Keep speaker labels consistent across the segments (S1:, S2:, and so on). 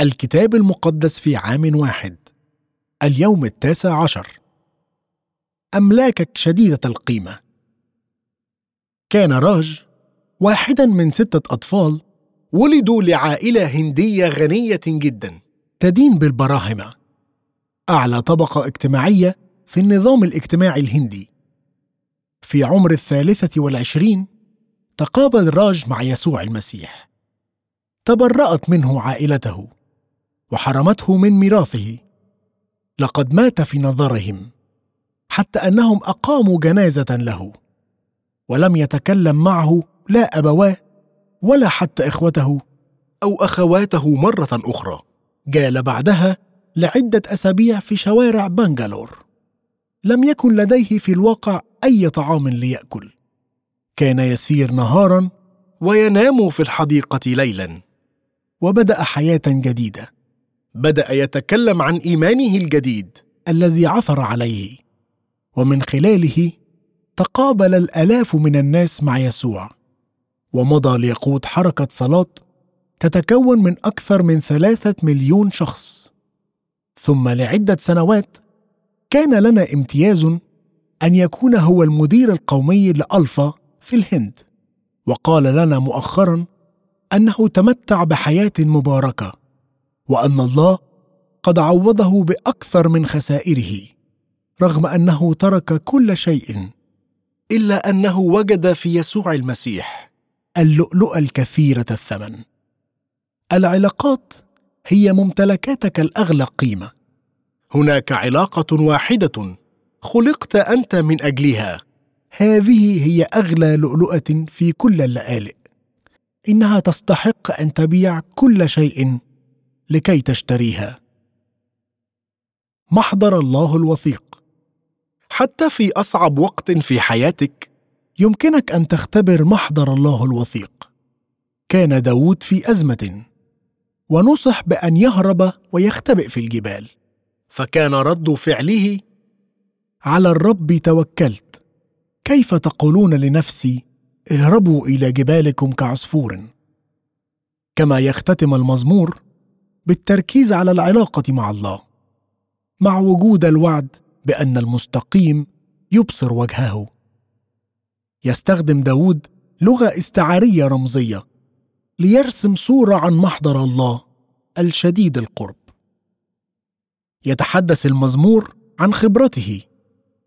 S1: الكتاب المقدس في عام واحد اليوم التاسع عشر. أملاكك شديدة القيمة. كان راج واحدا من ستة أطفال ولدوا لعائلة هندية غنية جدا تدين بالبراهمة. أعلى طبقة اجتماعية في النظام الاجتماعي الهندي. في عمر الثالثة والعشرين تقابل راج مع يسوع المسيح. تبرأت منه عائلته. وحرمته من ميراثه. لقد مات في نظرهم حتى أنهم أقاموا جنازة له ولم يتكلم معه لا أبواه ولا حتى إخوته أو أخواته مرة أخرى. جال بعدها لعدة أسابيع في شوارع بنغالور لم يكن لديه في الواقع أي طعام ليأكل. كان يسير نهارا وينام في الحديقة ليلا وبدأ حياة جديدة. بدأ يتكلم عن إيمانه الجديد الذي عثر عليه. ومن خلاله تقابل الألاف من الناس مع يسوع. ومضى ليقود حركة صلاة تتكون من أكثر من ثلاثة مليون شخص. ثم لعدة سنوات كان لنا امتياز أن يكون هو المدير القومي لألفا في الهند. وقال لنا مؤخرا أنه تمتع بحياة مباركة. وأن الله قد عوضه بأكثر من خسائره رغم أنه ترك كل شيء إلا أنه وجد في يسوع المسيح اللؤلؤه الكثيرة الثمن. العلاقات هي ممتلكاتك الأغلى قيمة. هناك علاقة واحدة خلقت أنت من أجلها. هذه هي أغلى لؤلؤة في كل اللآلئ. إنها تستحق أن تبيع كل شيء لكي تشتريها. محضر الله الوثيق. حتى في أصعب وقت في حياتك يمكنك أن تختبر محضر الله الوثيق. كان داود في أزمة ونصح بأن يهرب ويختبئ في الجبال. فكان رد فعله على الرب توكلت. كيف تقولون لنفسي اهربوا إلى جبالكم كعصفور؟ كما يختتم المزمور بالتركيز على العلاقة مع الله مع وجود الوعد بأن المستقيم يبصر وجهه. يستخدم داود لغة استعارية رمزية ليرسم صورة عن محضر الله الشديد القرب. يتحدث المزمور عن خبرته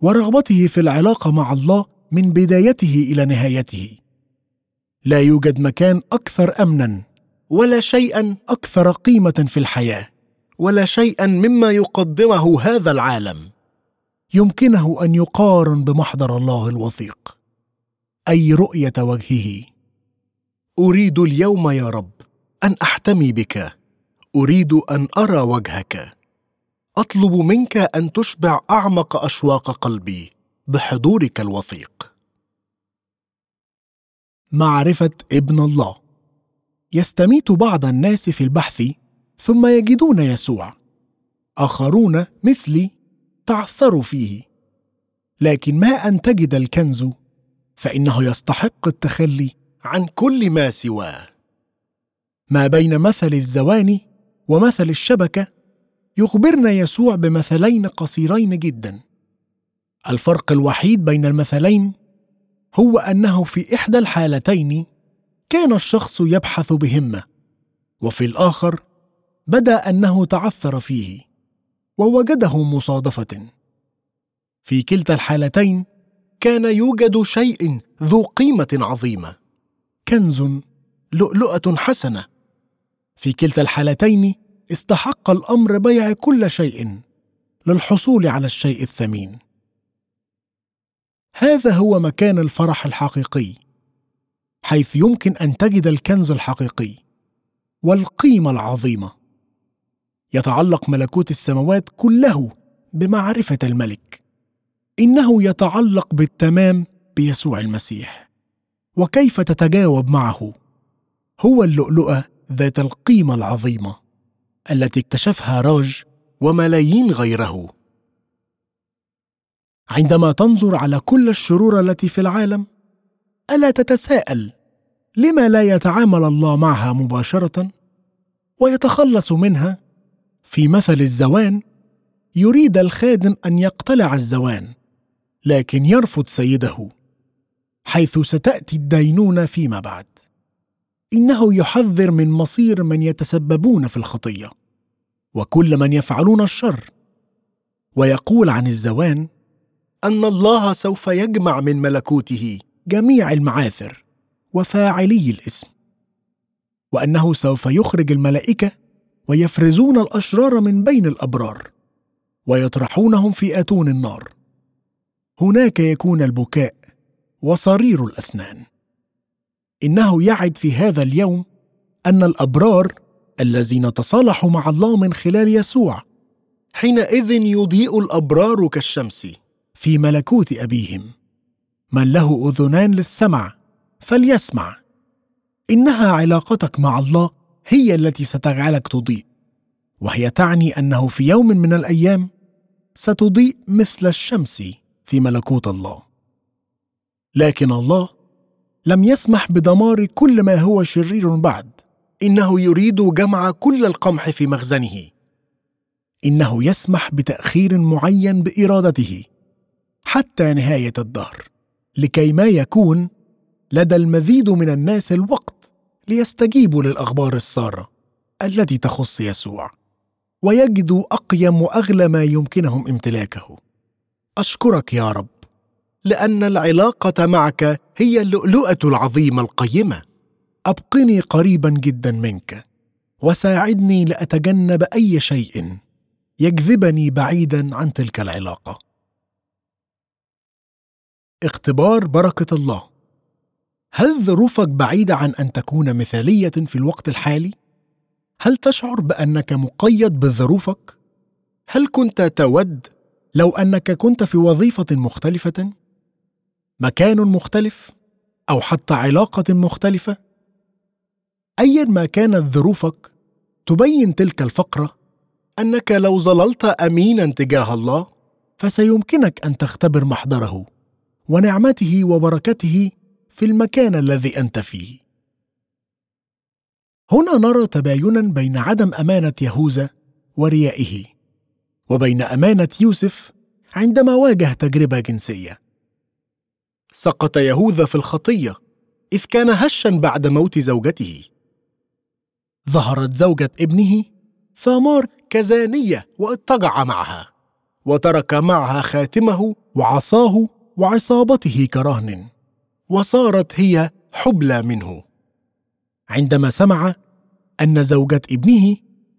S1: ورغبته في العلاقة مع الله من بدايته إلى نهايته. لا يوجد مكان أكثر امنا ولا شيئا أكثر قيمة في الحياة ولا شيئا مما يقدمه هذا العالم. يمكنه أن يقارن بمحضر الله الوثيق. أي رؤية وجهه. أريد اليوم يا رب أن أحتمي بك. أريد أن أرى وجهك. أطلب منك أن تشبع أعمق أشواق قلبي بحضورك الوثيق. معرفة ابن الله. يستميت بعض الناس في البحث ثم يجدون يسوع. آخرون مثلي تعثروا فيه. لكن ما أن تجد الكنز فإنه يستحق التخلي عن كل ما سواه. ما بين مثل الزواني ومثل الشبكة يخبرنا يسوع بمثلين قصيرين جدا. الفرق الوحيد بين المثلين هو أنه في إحدى الحالتين كان الشخص يبحث بهمة وفي الآخر بدأ أنه تعثر فيه ووجده مصادفة. في كلتا الحالتين كان يوجد شيء ذو قيمة عظيمة كنز لؤلؤة حسنة. في كلتا الحالتين استحق الأمر بيع كل شيء للحصول على الشيء الثمين. هذا هو مكان الفرح الحقيقي. حيث يمكن أن تجد الكنز الحقيقي والقيمة العظيمة. يتعلق ملكوت السماوات كله بمعرفة الملك. إنه يتعلق بالتمام بيسوع المسيح. وكيف تتجاوب معه؟ هو اللؤلؤة ذات القيمة العظيمة التي اكتشفها راج وملايين غيره. عندما تنظر على كل الشرور التي في العالم ألا تتساءل لما لا يتعامل الله معها مباشرة ويتخلص منها؟ في مثل الزوان يريد الخادم أن يقتلع الزوان لكن يرفض سيده حيث ستأتي الدينونة فيما بعد. إنه يحذر من مصير من يتسببون في الخطية وكل من يفعلون الشر. ويقول عن الزوان أن الله سوف يجمع من ملكوته جميع المعاثر. وفاعلي الاسم وأنه سوف يخرج الملائكة ويفرزون الأشرار من بين الأبرار ويطرحونهم في آتون النار. هناك يكون البكاء وصرير الأسنان. إنه يعد في هذا اليوم أن الأبرار الذين تصالحوا مع الله من خلال يسوع حينئذ يضيء الأبرار كالشمس في ملكوت أبيهم من له أذنان للسمع فليسمع. إنها علاقتك مع الله هي التي ستجعلك تضيء وهي تعني أنه في يوم من الأيام ستضيء مثل الشمس في ملكوت الله. لكن الله لم يسمح بدمار كل ما هو شرير بعد. إنه يريد جمع كل القمح في مخزنه. إنه يسمح بتأخير معين بإرادته حتى نهاية الدهر لكي ما يكون لدى المزيد من الناس الوقت ليستجيبوا للأخبار السارة التي تخص يسوع ويجدوا أقيم وأغلى ما يمكنهم امتلاكه. أشكرك يا رب لأن العلاقة معك هي اللؤلؤة العظيمة القيمة. أبقني قريبا جدا منك وساعدني لأتجنب أي شيء يجذبني بعيدا عن تلك العلاقة. اختبار بركة الله. هل ظروفك بعيدة عن أن تكون مثالية في الوقت الحالي؟ هل تشعر بأنك مقيد بظروفك؟ هل كنت تود لو أنك كنت في وظيفة مختلفة؟ مكان مختلف؟ أو حتى علاقة مختلفة؟ ايا ما كانت ظروفك تبين تلك الفقرة أنك لو ظللت امينا تجاه الله فسيمكنك أن تختبر محضره ونعمته وبركته في المكان الذي أنت فيه. هنا نرى تباينا بين عدم أمانة يهوذا وريائه وبين أمانة يوسف عندما واجه تجربة جنسية. سقط يهوذا في الخطية إذ كان هشا بعد موت زوجته. ظهرت زوجة ابنه ثامار كزانية واضطجع معها وترك معها خاتمه وعصاه وعصابته كرهن. وصارت هي حبلى منه. عندما سمع أن زوجة ابنه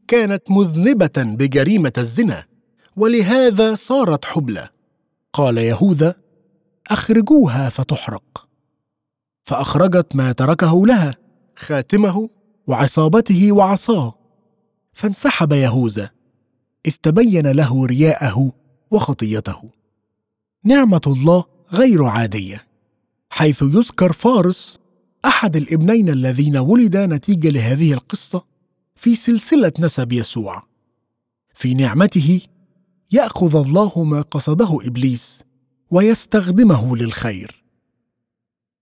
S1: كانت مذنبة بجريمة الزنا ولهذا صارت حبلى. قال يهوذا أخرجوها فتحرق. فأخرجت ما تركه لها خاتمه وعصابته وعصاه. فانسحب يهوذا استبين له رياءه وخطيته. نعمة الله غير عادية. حيث يذكر فارس أحد الابنين الذين ولدا نتيجة لهذه القصة في سلسلة نسب يسوع. في نعمته يأخذ الله ما قصده إبليس ويستخدمه للخير.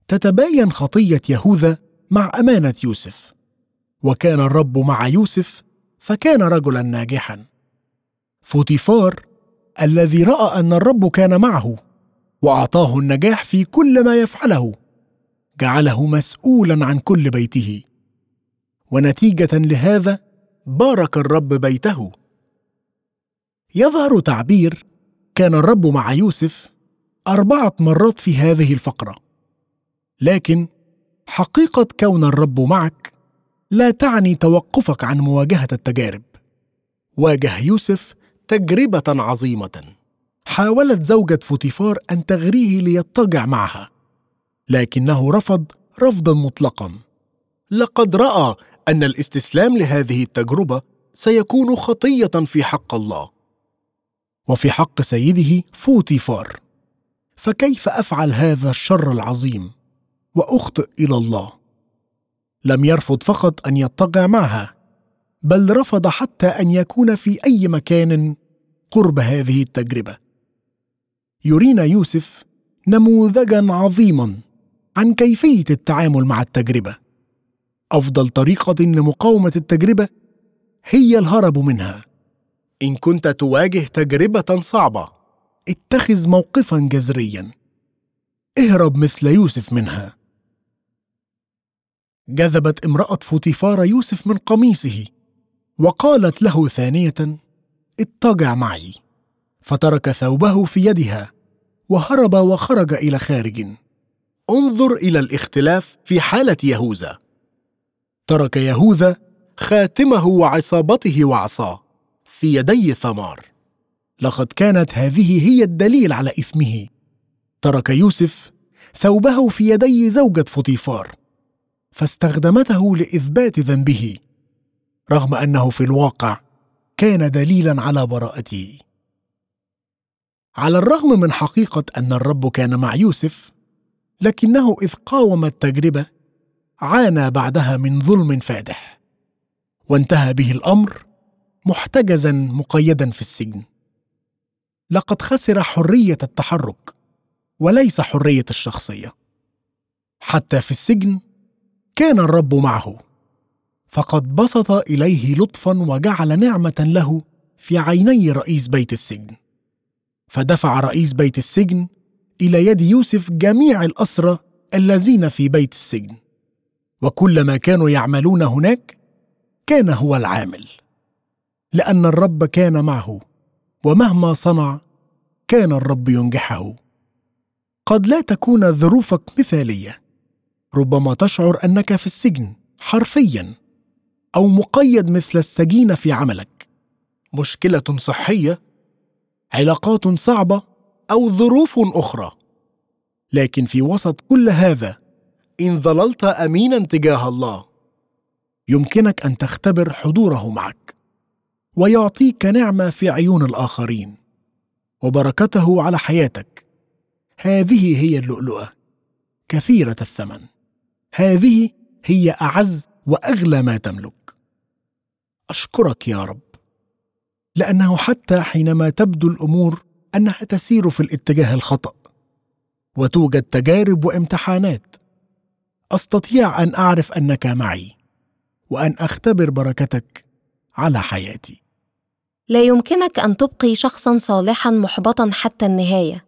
S1: تتباين خطية يهوذا مع أمانة يوسف. وكان الرب مع يوسف فكان رجلا ناجحا. فوتيفار الذي رأى أن الرب كان معه وأعطاه النجاح في كل ما يفعله. جعله مسؤولا عن كل بيته. ونتيجة لهذا بارك الرب بيته. يظهر تعبير كان الرب مع يوسف أربعة مرات في هذه الفقرة. لكن حقيقة كون الرب معك لا تعني توقفك عن مواجهة التجارب. واجه يوسف تجربة عظيمة. حاولت زوجة فوتيفار أن تغريه ليضطجع معها لكنه رفض رفضا مطلقا. لقد رأى أن الاستسلام لهذه التجربة سيكون خطية في حق الله وفي حق سيده فوتيفار. فكيف أفعل هذا الشر العظيم وأخطئ إلى الله؟ لم يرفض فقط أن يضطجع معها بل رفض حتى أن يكون في أي مكان قرب هذه التجربة. يرينا يوسف نموذجا عظيما عن كيفية التعامل مع التجربة. أفضل طريقة لمقاومة التجربة هي الهرب منها. إن كنت تواجه تجربة صعبة اتخذ موقفا جذريا. اهرب مثل يوسف منها. جذبت امرأة فوتيفار يوسف من قميصه وقالت له ثانية اضطجع معي. فترك ثوبه في يدها. وهرب وخرج إلى خارج. انظر إلى الاختلاف في حالة يهوذا. ترك يهوذا خاتمه وعصابته وعصاه في يدي ثمار. لقد كانت هذه هي الدليل على إثمه. ترك يوسف ثوبه في يدي زوجة فطيفار فاستخدمته لإثبات ذنبه رغم أنه في الواقع كان دليلا على براءته. على الرغم من حقيقة أن الرب كان مع يوسف لكنه إذ قاوم التجربة عانى بعدها من ظلم فادح وانتهى به الأمر محتجزا مقيدا في السجن. لقد خسر حرية التحرك وليس حرية الشخصية. حتى في السجن كان الرب معه فقد بسط إليه لطفا وجعل نعمة له في عيني رئيس بيت السجن. فدفع رئيس بيت السجن إلى يد يوسف جميع الأسرى الذين في بيت السجن. وكل ما كانوا يعملون هناك كان هو العامل لأن الرب كان معه ومهما صنع كان الرب ينجحه. قد لا تكون ظروفك مثالية ربما تشعر أنك في السجن حرفيا أو مقيد مثل السجين في عملك. مشكلة صحية علاقات صعبة أو ظروف أخرى. لكن في وسط كل هذا إن ظللت امينا تجاه الله يمكنك أن تختبر حضوره معك ويعطيك نعمة في عيون الآخرين وبركته على حياتك. هذه هي اللؤلؤة كثيرة الثمن. هذه هي أعز وأغلى ما تملك. أشكرك يا رب. لأنه حتى حينما تبدو الأمور أنها تسير في الاتجاه الخطأ وتوجد تجارب وامتحانات. أستطيع أن أعرف أنك معي وأن أختبر بركتك على حياتي.
S2: لا يمكنك أن تبقي شخصا صالحا محبطا حتى النهاية.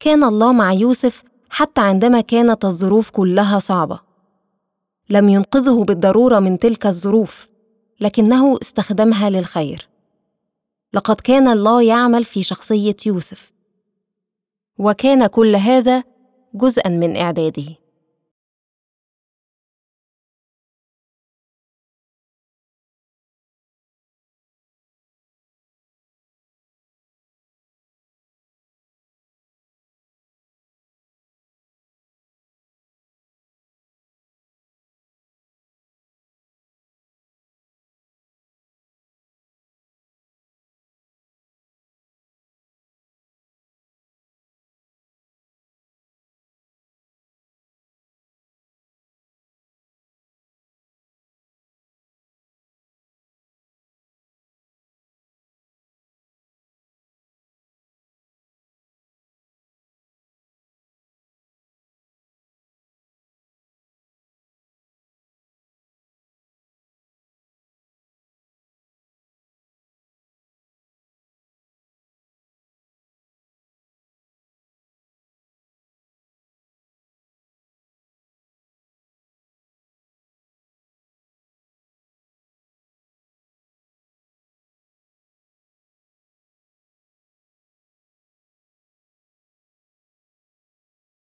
S2: كان الله مع يوسف حتى عندما كانت الظروف كلها صعبة. لم ينقذه بالضرورة من تلك الظروف لكنه استخدمها للخير. لقد كان الله يعمل في شخصية يوسف. وكان كل هذا جزءا من إعداده.